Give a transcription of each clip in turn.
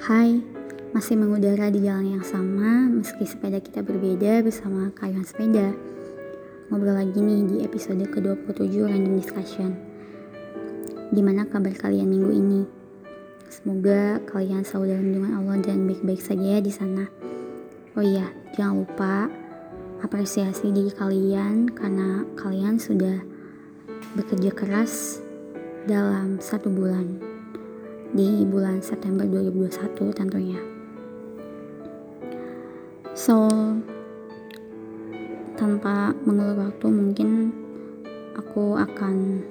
Hai, masih mengudara di jalan yang sama meski sepeda kita berbeda bersama kayuhan sepeda. Ngobrol lagi nih di episode ke-27 Random Discussion. Gimana kabar kalian minggu ini? Semoga kalian selalu dalam lindungan Allah dan baik-baik saja ya di sana. Oh iya, jangan lupa apresiasi diri kalian karena kalian sudah bekerja keras dalam satu bulan di bulan September 2021 tentunya. So, tanpa mengulur waktu mungkin aku akan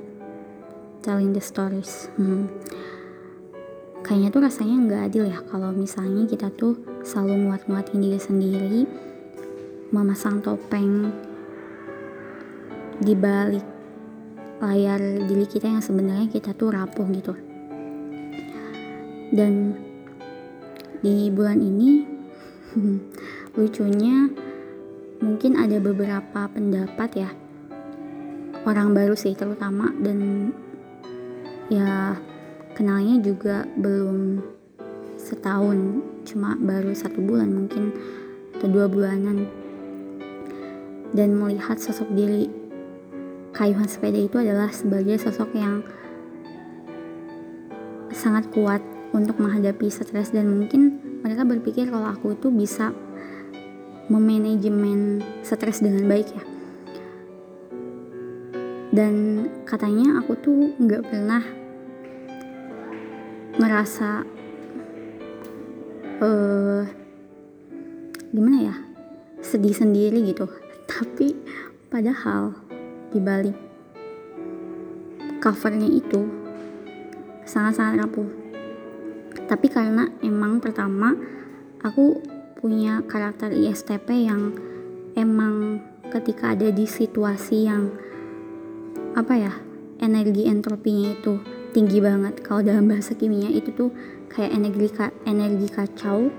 telling the stories. Hmm. Kayaknya tuh rasanya nggak adil ya kalau misalnya kita tuh selalu muat-muatin diri sendiri, memasang topeng di balik layar diri kita yang sebenarnya kita tuh rapuh gitu dan di bulan ini lucunya mungkin ada beberapa pendapat ya. Orang baru sih terutama dan ya kenalnya juga belum setahun. Cuma baru satu bulan mungkin atau dua bulanan. Dan melihat sosok diri kayuhan sepeda itu adalah sebagai sosok yang sangat kuat untuk menghadapi stres dan mungkin mereka berpikir kalau aku itu bisa memanajemen stres dengan baik ya. Dan katanya aku tuh nggak pernah ngerasa uh, gimana ya sedih sendiri gitu. Tapi padahal di balik covernya itu sangat-sangat rapuh tapi karena emang pertama aku punya karakter ISTP yang emang ketika ada di situasi yang apa ya energi entropinya itu tinggi banget. Kalau dalam bahasa kimia itu tuh kayak energi energi kacau.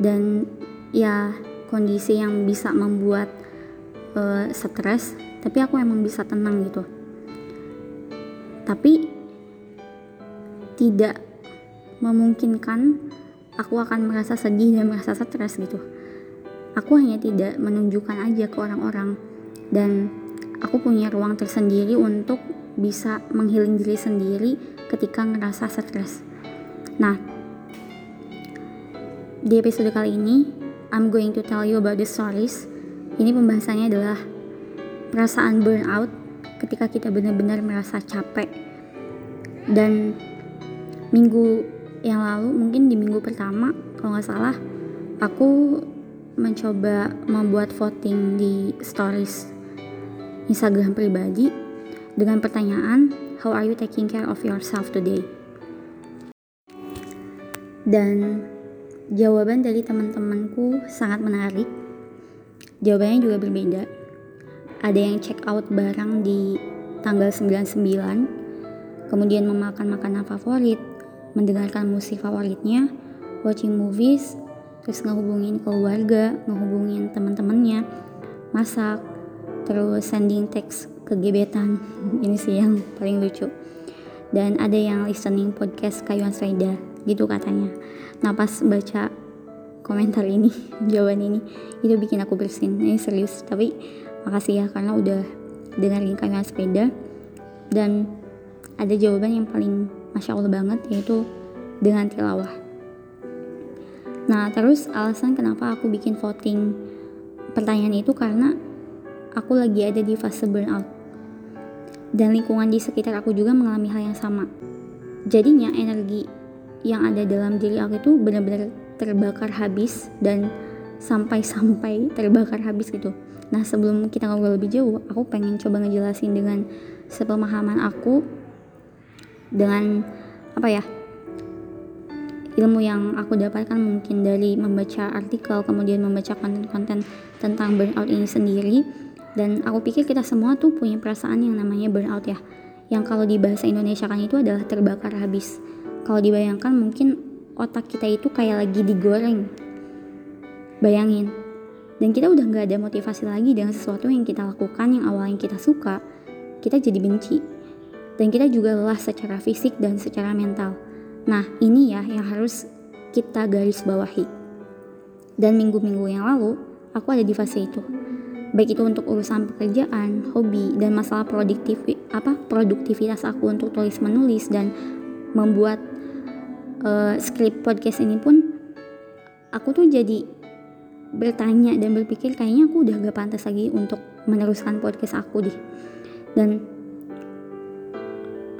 Dan ya kondisi yang bisa membuat uh, stres tapi aku emang bisa tenang gitu. Tapi tidak memungkinkan aku akan merasa sedih dan merasa stres gitu. Aku hanya tidak menunjukkan aja ke orang-orang dan aku punya ruang tersendiri untuk bisa menghiling diri sendiri ketika ngerasa stres. Nah, di episode kali ini I'm going to tell you about the stories. Ini pembahasannya adalah perasaan burnout ketika kita benar-benar merasa capek dan minggu yang lalu mungkin di minggu pertama kalau nggak salah aku mencoba membuat voting di stories Instagram pribadi dengan pertanyaan How are you taking care of yourself today? Dan jawaban dari teman-temanku sangat menarik. Jawabannya juga berbeda. Ada yang check out barang di tanggal 99, kemudian memakan makanan favorit, mendengarkan musik favoritnya, watching movies, terus ngehubungin keluarga, ngehubungin teman-temannya, masak, terus sending text ke gebetan. Ini sih yang paling lucu. Dan ada yang listening podcast Kayuan Sepeda, gitu katanya. Nah pas baca komentar ini, jawaban ini, itu bikin aku bersin. Ini serius, tapi makasih ya karena udah dengerin Kayuan Sepeda. Dan ada jawaban yang paling masya Allah banget yaitu dengan tilawah. Nah terus alasan kenapa aku bikin voting pertanyaan itu karena aku lagi ada di fase burnout dan lingkungan di sekitar aku juga mengalami hal yang sama. Jadinya energi yang ada dalam diri aku itu benar-benar terbakar habis dan sampai-sampai terbakar habis gitu. Nah sebelum kita ngobrol lebih jauh, aku pengen coba ngejelasin dengan sepemahaman aku dengan apa ya ilmu yang aku dapatkan mungkin dari membaca artikel kemudian membaca konten-konten tentang burnout ini sendiri. Dan aku pikir kita semua tuh punya perasaan yang namanya burnout ya yang kalau di bahasa Indonesia kan itu adalah terbakar habis. Kalau dibayangkan mungkin otak kita itu kayak lagi digoreng. Bayangin. Dan kita udah nggak ada motivasi lagi dengan sesuatu yang kita lakukan yang awalnya kita suka kita jadi benci dan kita juga lelah secara fisik dan secara mental. Nah, ini ya yang harus kita garis bawahi. Dan minggu-minggu yang lalu, aku ada di fase itu. Baik itu untuk urusan pekerjaan, hobi, dan masalah produktif apa produktivitas aku untuk tulis menulis dan membuat uh, skrip podcast ini pun aku tuh jadi bertanya dan berpikir kayaknya aku udah gak pantas lagi untuk meneruskan podcast aku deh dan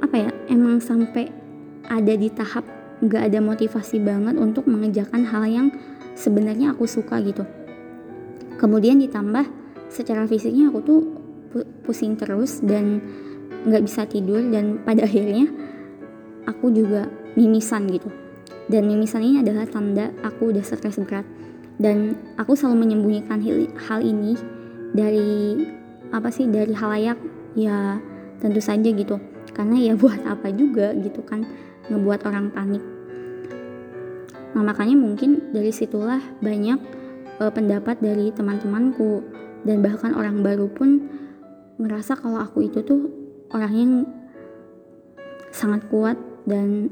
apa ya emang sampai ada di tahap gak ada motivasi banget untuk mengerjakan hal yang sebenarnya aku suka gitu. Kemudian ditambah secara fisiknya aku tuh pusing terus dan nggak bisa tidur dan pada akhirnya aku juga mimisan gitu. Dan mimisan ini adalah tanda aku udah stres berat. Dan aku selalu menyembunyikan hal ini dari apa sih dari halayak ya tentu saja gitu. Karena ya buat apa juga gitu kan ngebuat orang panik. Nah makanya mungkin dari situlah banyak uh, pendapat dari teman-temanku. Dan bahkan orang baru pun merasa kalau aku itu tuh orang yang sangat kuat dan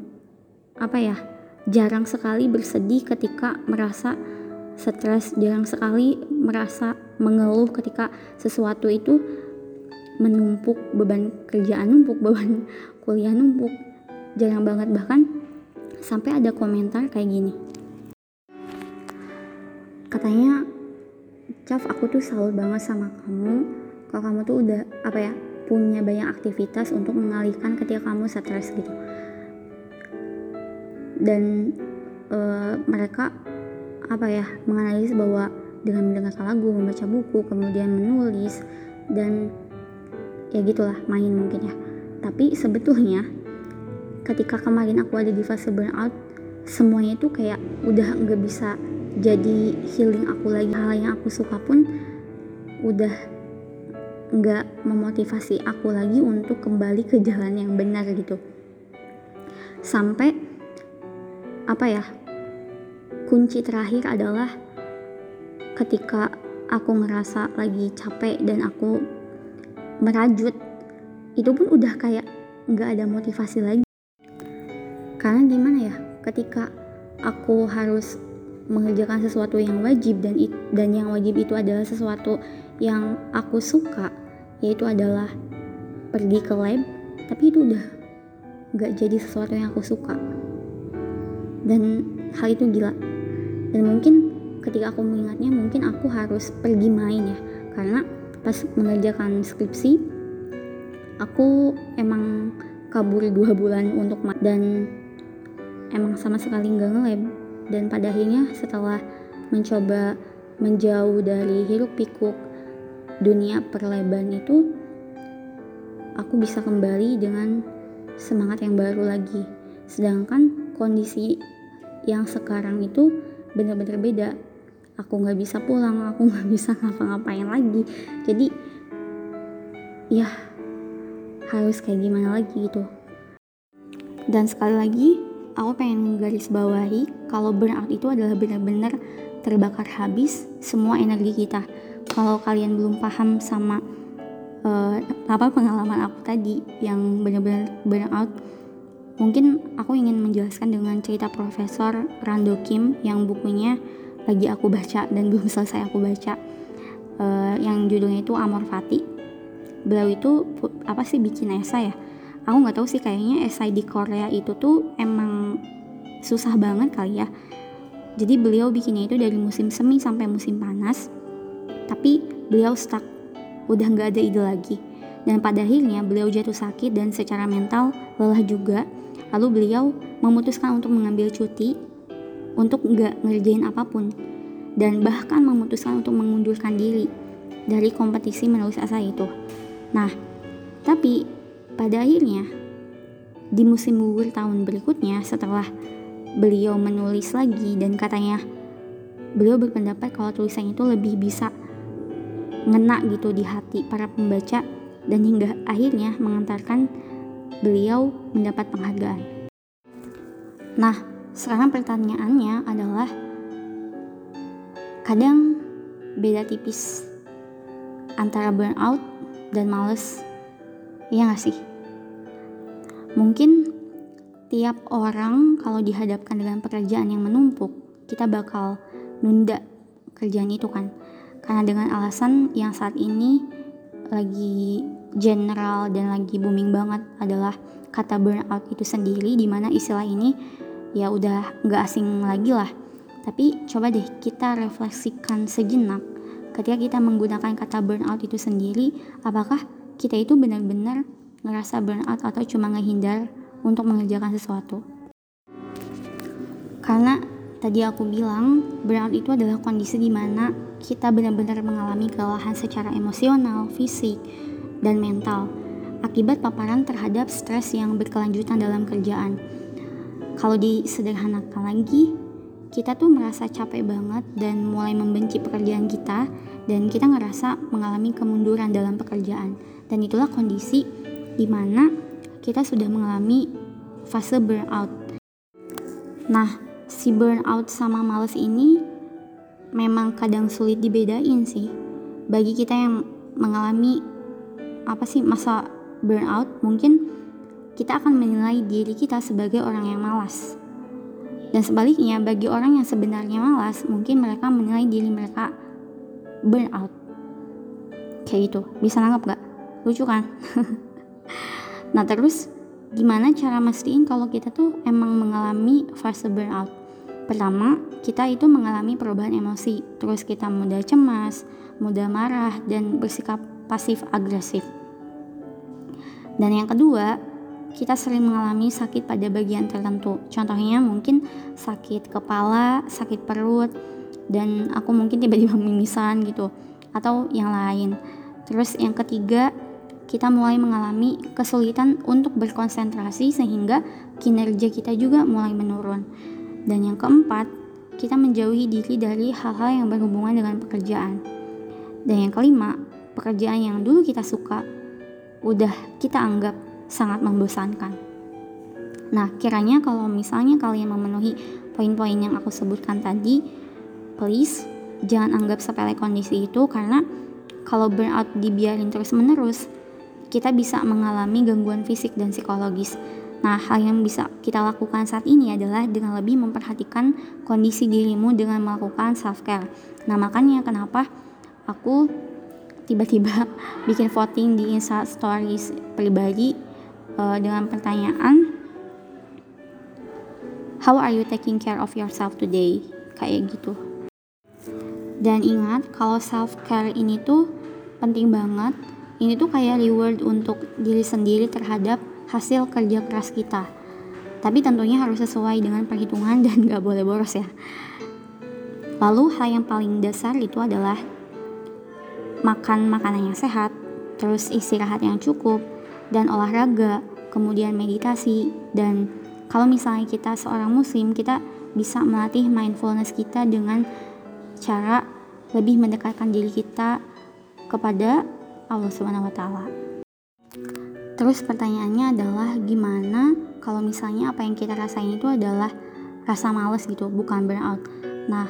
apa ya jarang sekali bersedih ketika merasa stres jarang sekali merasa mengeluh ketika sesuatu itu menumpuk beban kerjaan numpuk beban kuliah numpuk. Jarang banget bahkan sampai ada komentar kayak gini. Katanya Caf aku tuh selalu banget sama kamu. Kalau kamu tuh udah apa ya punya banyak aktivitas untuk mengalihkan ketika kamu stres gitu. Dan uh, mereka apa ya menganalisis bahwa dengan mendengarkan lagu membaca buku kemudian menulis dan ya gitulah main mungkin ya. Tapi sebetulnya ketika kemarin aku ada di fase burnout semuanya itu kayak udah nggak bisa jadi healing aku lagi. Hal yang aku suka pun udah nggak memotivasi aku lagi untuk kembali ke jalan yang benar gitu. Sampai apa ya kunci terakhir adalah ketika aku ngerasa lagi capek dan aku merajut itu pun udah kayak nggak ada motivasi lagi. Karena gimana ya ketika aku harus mengerjakan sesuatu yang wajib dan dan yang wajib itu adalah sesuatu yang aku suka yaitu adalah pergi ke lab tapi itu udah nggak jadi sesuatu yang aku suka. Dan hal itu gila. Dan mungkin ketika aku mengingatnya mungkin aku harus pergi main ya karena pas mengerjakan skripsi aku emang kabur dua bulan untuk dan emang sama sekali nggak ngelab. Dan pada akhirnya setelah mencoba menjauh dari hiruk pikuk dunia perleban itu aku bisa kembali dengan semangat yang baru lagi. Sedangkan kondisi yang sekarang itu bener-bener beda aku nggak bisa pulang aku nggak bisa ngapa-ngapain lagi jadi ya harus kayak gimana lagi gitu dan sekali lagi aku pengen garis bawahi kalau burnout itu adalah benar-benar terbakar habis semua energi kita. Kalau kalian belum paham sama uh, apa pengalaman aku tadi yang benar-benar burnout, mungkin aku ingin menjelaskan dengan cerita Profesor Rando Kim yang bukunya lagi aku baca dan belum selesai aku baca, uh, yang judulnya itu Amor Fati. Beliau itu apa sih bikin esai ya? aku nggak tahu sih kayaknya esai di Korea itu tuh emang susah banget kali ya. Jadi beliau bikinnya itu dari musim semi sampai musim panas tapi beliau stuck. Udah nggak ada ide lagi. Dan pada akhirnya beliau jatuh sakit dan secara mental lelah juga. Lalu beliau memutuskan untuk mengambil cuti untuk nggak ngerjain apa pun dan bahkan memutuskan untuk mengundurkan diri dari kompetisi menulis esai itu nah tapi pada akhirnya, di musim gugur tahun berikutnya setelah beliau menulis lagi dan katanya beliau berpendapat kalau tulisan itu lebih bisa ngena gitu di hati para pembaca dan hingga akhirnya mengantarkan beliau mendapat penghargaan. Nah, sekarang pertanyaannya adalah kadang beda tipis antara burnout dan males. Iya gak sih? Mungkin tiap orang kalau dihadapkan dengan pekerjaan yang menumpuk, kita bakal nunda kerjaan itu kan. Karena dengan alasan yang saat ini lagi general dan lagi booming banget adalah kata burnout itu sendiri di mana istilah ini ya udah nggak asing lagi lah. Tapi coba deh kita refleksikan sejenak. Ketika kita menggunakan kata burnout itu sendiri apakah kita itu benar-benar ngerasa burnout atau cuma ngehindar untuk mengerjakan sesuatu? Karena tadi aku bilang burnout itu adalah kondisi di mana kita benar-benar mengalami kelelahan secara emosional, fisik, dan mental akibat paparan terhadap stres yang berkelanjutan dalam kerjaan. Kalau disederhanakan lagi, kita tuh merasa capek banget dan mulai membenci pekerjaan kita dan kita ngerasa mengalami kemunduran dalam pekerjaan. Dan itulah kondisi di mana kita sudah mengalami fase burnout. Nah, si burnout sama males ini memang kadang sulit dibedain sih. Bagi kita yang mengalami apa sih masa burnout, mungkin kita akan menilai diri kita sebagai orang yang malas. Dan sebaliknya, bagi orang yang sebenarnya malas, mungkin mereka menilai diri mereka burnout. Kayak gitu, bisa nangkep gak? Lucu kan? nah terus, gimana cara mastiin kalau kita tuh emang mengalami fase burnout? Pertama, kita itu mengalami perubahan emosi, terus kita mudah cemas, mudah marah, dan bersikap pasif agresif. Dan yang kedua, kita sering mengalami sakit pada bagian tertentu. Contohnya mungkin sakit kepala, sakit perut, dan aku mungkin tiba-tiba mimisan gitu, atau yang lain. Terus yang ketiga, kita mulai mengalami kesulitan untuk berkonsentrasi sehingga kinerja kita juga mulai menurun. Dan yang keempat, kita menjauhi diri dari hal-hal yang berhubungan dengan pekerjaan. Dan yang kelima, pekerjaan yang dulu kita suka udah kita anggap sangat membosankan. Nah, kiranya kalau misalnya kalian memenuhi poin-poin yang aku sebutkan tadi, please jangan anggap sepele kondisi itu karena kalau burnout dibiarin terus-menerus, kita bisa mengalami gangguan fisik dan psikologis. Nah, hal yang bisa kita lakukan saat ini adalah dengan lebih memperhatikan kondisi dirimu dengan melakukan self care. Nah, makanya kenapa aku tiba-tiba bikin voting di Insta Stories pribadi uh, dengan pertanyaan How are you taking care of yourself today? Kayak gitu. Dan ingat kalau self care ini tuh penting banget. Ini tuh kayak reward untuk diri sendiri terhadap hasil kerja keras kita. Tapi tentunya harus sesuai dengan perhitungan dan gak boleh boros ya. Lalu hal yang paling dasar itu adalah makan makanan yang sehat, terus istirahat yang cukup, dan olahraga kemudian meditasi dan kalau misalnya kita seorang muslim kita bisa melatih mindfulness kita dengan cara lebih mendekatkan diri kita kepada Allah Subhanahu wa taala. Terus pertanyaannya adalah gimana kalau misalnya apa yang kita rasain itu adalah rasa males gitu, bukan burnout. Nah,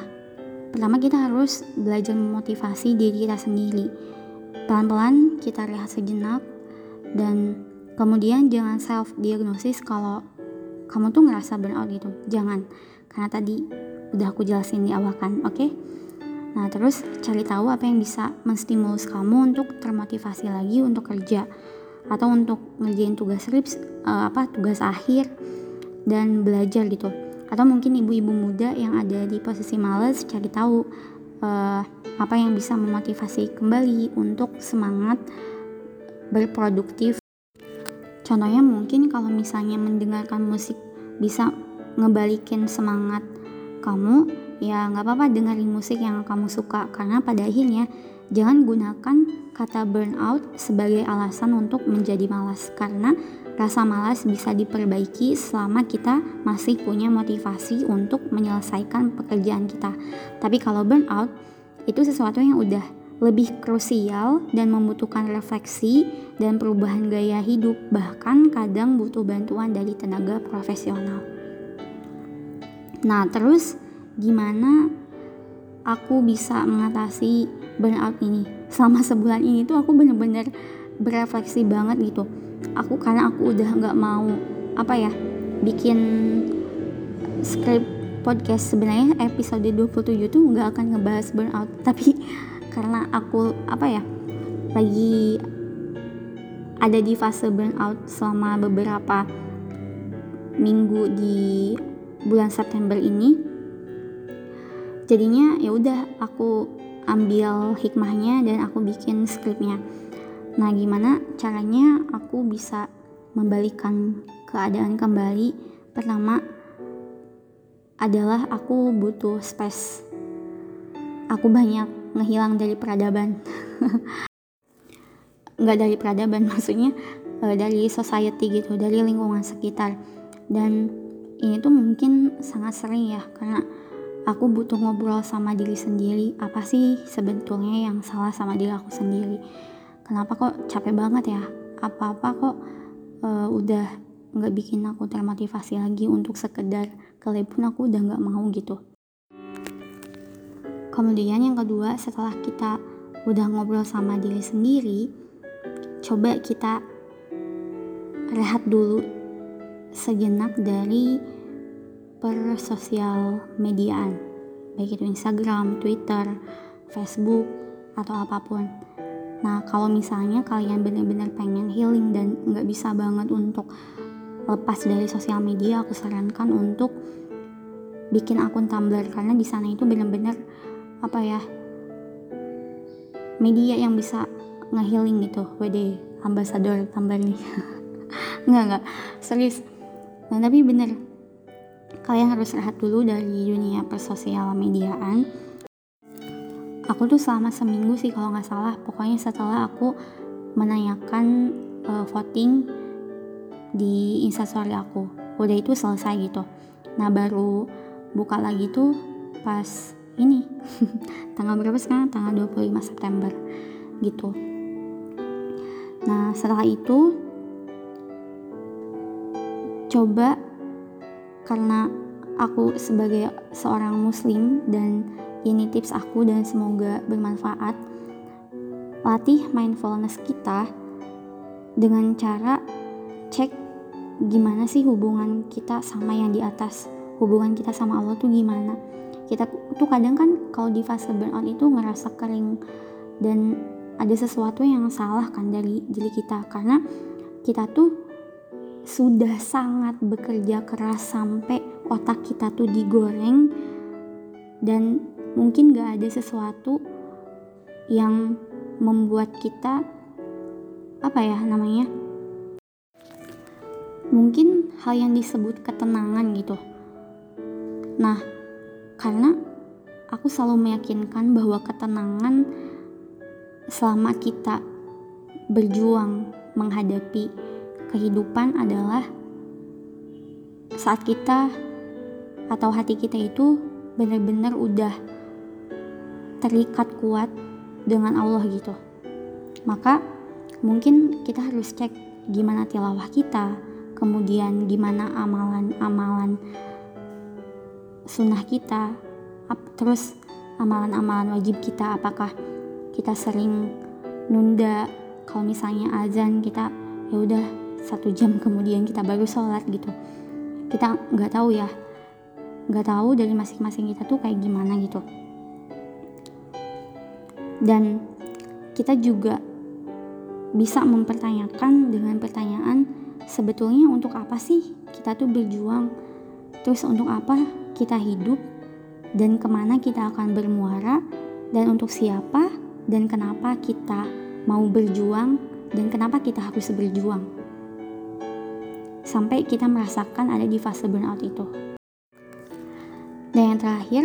pertama kita harus belajar memotivasi diri kita sendiri. Pelan-pelan kita rehat sejenak dan Kemudian jangan self diagnosis kalau kamu tuh ngerasa burnout gitu. Jangan. Karena tadi udah aku jelasin di awal kan, oke? Okay? Nah, terus cari tahu apa yang bisa menstimulus kamu untuk termotivasi lagi untuk kerja atau untuk ngerjain tugas skrips uh, apa tugas akhir dan belajar gitu. Atau mungkin ibu-ibu muda yang ada di posisi males cari tahu uh, apa yang bisa memotivasi kembali untuk semangat berproduktif. Contohnya mungkin kalau misalnya mendengarkan musik bisa ngebalikin semangat kamu, ya nggak apa-apa dengerin musik yang kamu suka. Karena pada akhirnya jangan gunakan kata burnout sebagai alasan untuk menjadi malas. Karena rasa malas bisa diperbaiki selama kita masih punya motivasi untuk menyelesaikan pekerjaan kita. Tapi kalau burnout itu sesuatu yang udah lebih krusial dan membutuhkan refleksi dan perubahan gaya hidup, bahkan kadang butuh bantuan dari tenaga profesional. Nah, terus gimana aku bisa mengatasi burnout ini? Selama sebulan ini tuh aku bener-bener berefleksi banget gitu. Aku karena aku udah nggak mau apa ya bikin script podcast sebenarnya episode 27 tuh nggak akan ngebahas burnout tapi karena aku apa ya lagi ada di fase burnout selama beberapa minggu di bulan September ini. Jadinya ya udah aku ambil hikmahnya dan aku bikin skripnya. Nah gimana caranya aku bisa membalikan keadaan kembali? Pertama adalah aku butuh space. Aku banyak ngehilang dari peradaban. Nggak dari peradaban maksudnya uh, dari society gitu dari lingkungan sekitar. Dan ini tuh mungkin sangat sering ya karena aku butuh ngobrol sama diri sendiri. Apa sih sebetulnya yang salah sama diri aku sendiri? Kenapa kok capek banget ya? Apa-apa kok uh, udah nggak bikin aku termotivasi lagi untuk sekedar pun aku udah nggak mau gitu kemudian yang kedua setelah kita udah ngobrol sama diri sendiri coba kita rehat dulu sejenak dari persosial mediaan baik itu Instagram, Twitter, Facebook atau apa pun. Nah kalau misalnya kalian benar-benar pengen healing dan nggak bisa banget untuk lepas dari sosial media, aku sarankan untuk bikin akun Tumblr karena di sana itu benar-benar apa ya media yang bisa ngehealing gitu. WD ambasador Tumblr nih. nggak nggak. Serius. Nah tapi bener. Kalian harus rehat dulu dari dunia persosial mediaan. Aku tuh selama seminggu sih kalau nggak salah. Pokoknya setelah aku menanyakan uh, voting di instastory aku. Udah itu selesai gitu. Nah baru buka lagi tuh pas ini tanggal berapa sekarang? Tanggal 25 September gitu. Nah setelah itu coba karena aku sebagai seorang muslim dan ini tips aku dan semoga bermanfaat latih mindfulness kita dengan cara cek gimana sih hubungan kita sama yang di atas hubungan kita sama Allah tuh gimana kita tuh kadang kan kalau di fase burnout itu ngerasa kering dan ada sesuatu yang salah kan dari diri kita. Karena kita tuh sudah sangat bekerja keras sampai otak kita tuh digoreng dan mungkin gak ada sesuatu yang membuat kita apa ya namanya mungkin hal yang disebut ketenangan gitu. Nah karena aku selalu meyakinkan bahwa ketenangan selama kita berjuang menghadapi kehidupan adalah saat kita atau hati kita itu benar-benar udah terikat kuat dengan Allah gitu. Maka mungkin kita harus cek gimana tilawah kita, kemudian gimana amalan-amalan sunnah kita, terus amalan-amalan wajib kita apakah kita sering nunda? Kalau misalnya azan kita ya udah satu jam kemudian kita baru sholat gitu. Kita nggak tahu ya nggak tahu dari masing-masing kita tuh kayak gimana gitu. Dan kita juga bisa mempertanyakan dengan pertanyaan sebetulnya untuk apa sih kita tuh berjuang? Terus untuk apa kita hidup dan ke mana kita akan bermuara dan untuk siapa dan kenapa kita mau berjuang dan kenapa kita harus berjuang sampai kita merasakan ada di fase burnout itu. Dan yang terakhir,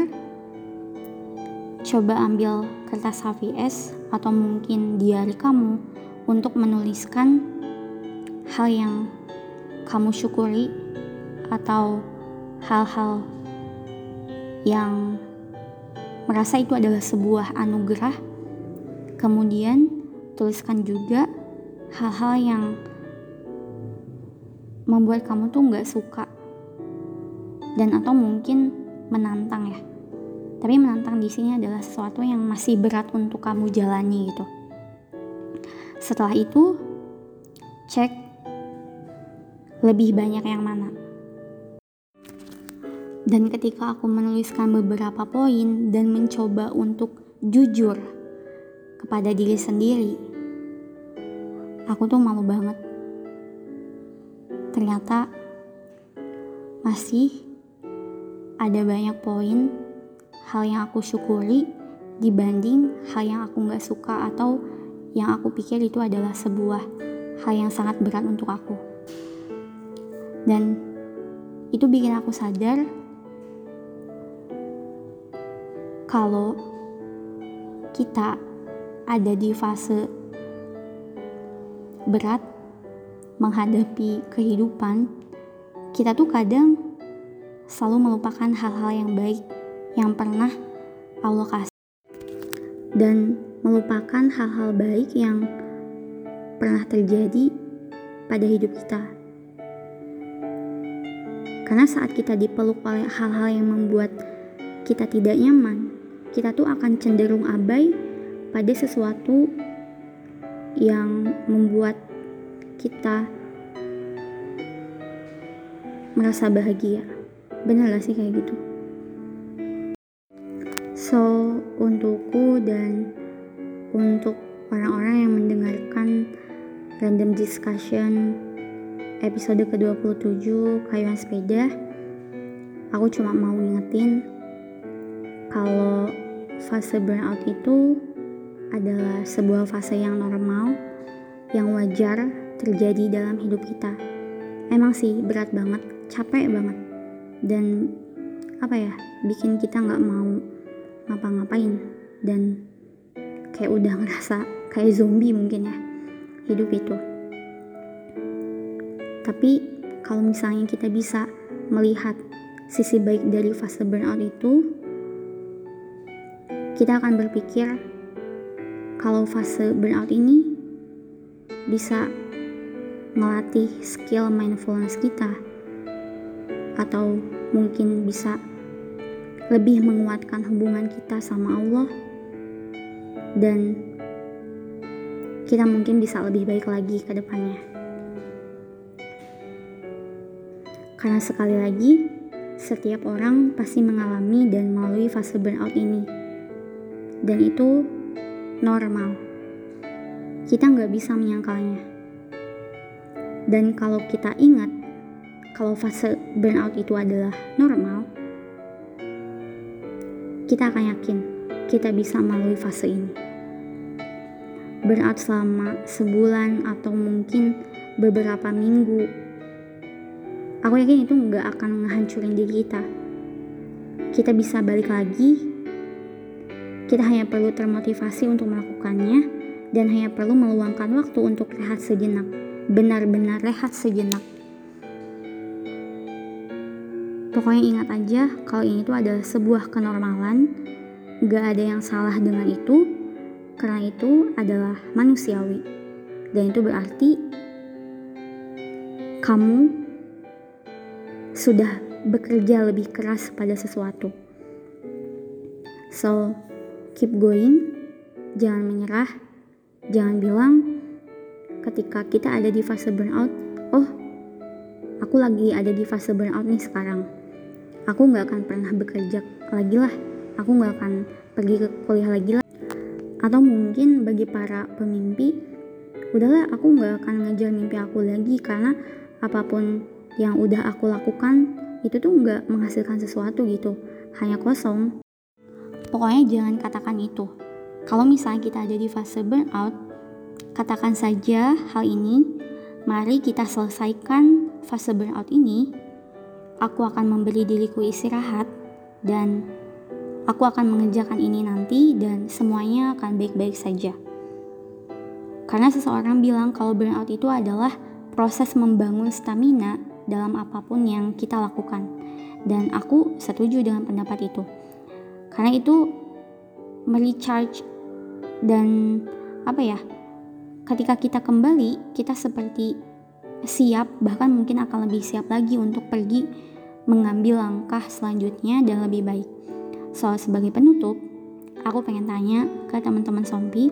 coba ambil kertas HVS atau mungkin diary kamu untuk menuliskan hal yang kamu syukuri atau hal-hal yang merasa itu adalah sebuah anugerah. Kemudian tuliskan juga hal-hal yang membuat kamu tuh nggak suka dan atau mungkin menantang ya. Tapi menantang di sini adalah sesuatu yang masih berat untuk kamu jalani gitu. Setelah itu cek lebih banyak yang mana Dan ketika aku menuliskan beberapa poin dan mencoba untuk jujur kepada diri sendiri, aku tuh malu banget. Ternyata masih ada banyak poin hal yang aku syukuri dibanding hal yang aku nggak suka atau yang aku pikir itu adalah sebuah hal yang sangat berat untuk aku. Dan itu bikin aku sadar kalau kita ada di fase berat menghadapi kehidupan, kita tuh kadang selalu melupakan hal-hal yang baik yang pernah Allah kasih dan melupakan hal-hal baik yang pernah terjadi pada hidup kita. Karena saat kita dipeluk oleh hal-hal yang membuat kita tidak nyaman, kita tuh akan cenderung abai pada sesuatu yang membuat kita merasa bahagia. Benar gak sih kayak gitu? So, untukku dan untuk orang-orang yang mendengarkan random discussion episode ke-27 kayuan sepeda aku cuma mau ngingetin kalau fase burnout itu adalah sebuah fase yang normal yang wajar terjadi dalam hidup kita. Emang sih berat banget capek banget dan apa ya bikin kita nggak mau ngapa-ngapain dan kayak udah ngerasa kayak zombie mungkin ya hidup itu. Tapi kalau misalnya kita bisa melihat sisi baik dari fase burnout itu, kita akan berpikir kalau fase burnout ini bisa melatih skill mindfulness kita atau mungkin bisa lebih menguatkan hubungan kita sama Allah dan kita mungkin bisa lebih baik lagi ke depannya. Karena sekali lagi, setiap orang pasti mengalami dan melalui fase burnout ini. Dan itu normal. Kita nggak bisa menyangkalnya. Dan kalau kita ingat, kalau fase burnout itu adalah normal, kita akan yakin kita bisa melalui fase ini. Burnout selama sebulan atau mungkin beberapa minggu Aku yakin itu nggak akan menghancurin diri kita. Kita bisa balik lagi. Kita hanya perlu termotivasi untuk melakukannya dan hanya perlu meluangkan waktu untuk rehat sejenak. Benar-benar rehat sejenak. Pokoknya ingat aja kalau ini tuh adalah sebuah kenormalan. Gak ada yang salah dengan itu, karena itu adalah manusiawi. Dan itu berarti kamu sudah bekerja lebih keras pada sesuatu. So, keep going, jangan menyerah, jangan bilang ketika kita ada di fase burnout, oh, aku lagi ada di fase burnout nih sekarang. Aku nggak akan pernah bekerja lagi lah, aku nggak akan pergi ke kuliah lagi lah. Atau mungkin bagi para pemimpi, udahlah aku nggak akan ngejar mimpi aku lagi karena apa pun yang udah aku lakukan itu tuh nggak menghasilkan sesuatu gitu hanya kosong pokoknya jangan katakan itu kalau misalnya kita ada di fase burnout katakan saja hal ini mari kita selesaikan fase burnout ini aku akan memberi diriku istirahat dan aku akan mengerjakan ini nanti dan semuanya akan baik-baik saja karena seseorang bilang kalau burnout itu adalah proses membangun stamina dalam apa pun yang kita lakukan. Dan aku setuju dengan pendapat itu. Karena itu merecharge dan apa ya? Ketika kita kembali, kita seperti siap bahkan mungkin akan lebih siap lagi untuk pergi mengambil langkah selanjutnya dan lebih baik. So, sebagai penutup, aku pengen tanya ke teman-teman Sompi,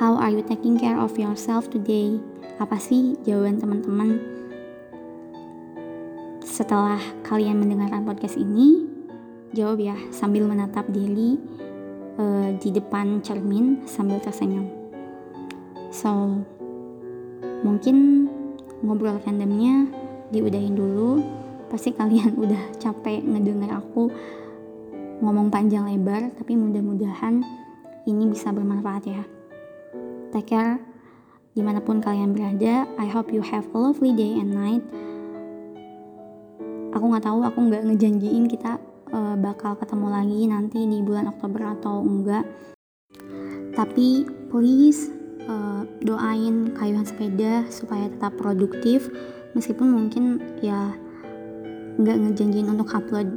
how are you taking care of yourself today? Apa sih jawaban teman-teman? setelah kalian mendengarkan podcast ini, jawab ya sambil menatap diri uh, di depan cermin sambil tersenyum. So, mungkin ngobrol randomnya diudahin dulu. Pasti kalian udah capek ngedenger aku ngomong panjang lebar, tapi mudah-mudahan ini bisa bermanfaat ya. Take care di mana pun kalian berada. I hope you have a lovely day and night. Aku nggak tahu, aku nggak ngejanjiin kita uh, bakal ketemu lagi nanti di bulan Oktober atau enggak. Tapi please uh, doain kayuhan sepeda supaya tetap produktif. Meskipun mungkin ya nggak ngejanjiin untuk upload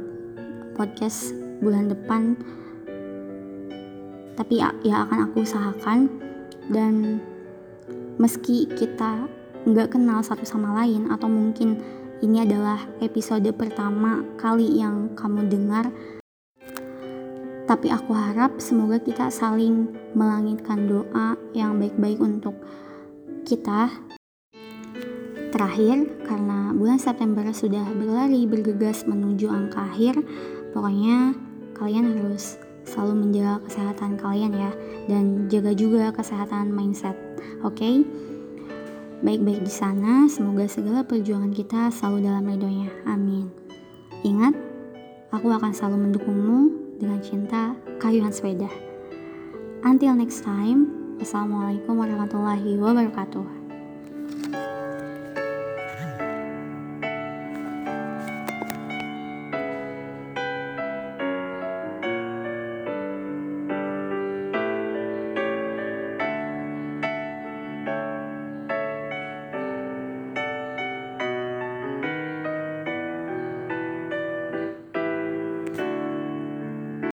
podcast bulan depan. Tapi ya, ya akan aku usahakan. Dan meski kita nggak kenal satu sama lain atau mungkin ini adalah episode pertama kali yang kamu dengar tapi aku harap semoga kita saling melangitkan doa yang baik-baik untuk kita terakhir karena bulan September sudah berlari bergegas menuju angka akhir pokoknya kalian harus selalu menjaga kesehatan kalian ya dan jaga juga kesehatan mindset oke okay? Baik-baik di sana. Semoga segala perjuangan kita selalu dalam ridhonya. Amin. Ingat, aku akan selalu mendukungmu dengan cinta kayuhan sepeda. Until next time, Assalamualaikum warahmatullahi wabarakatuh.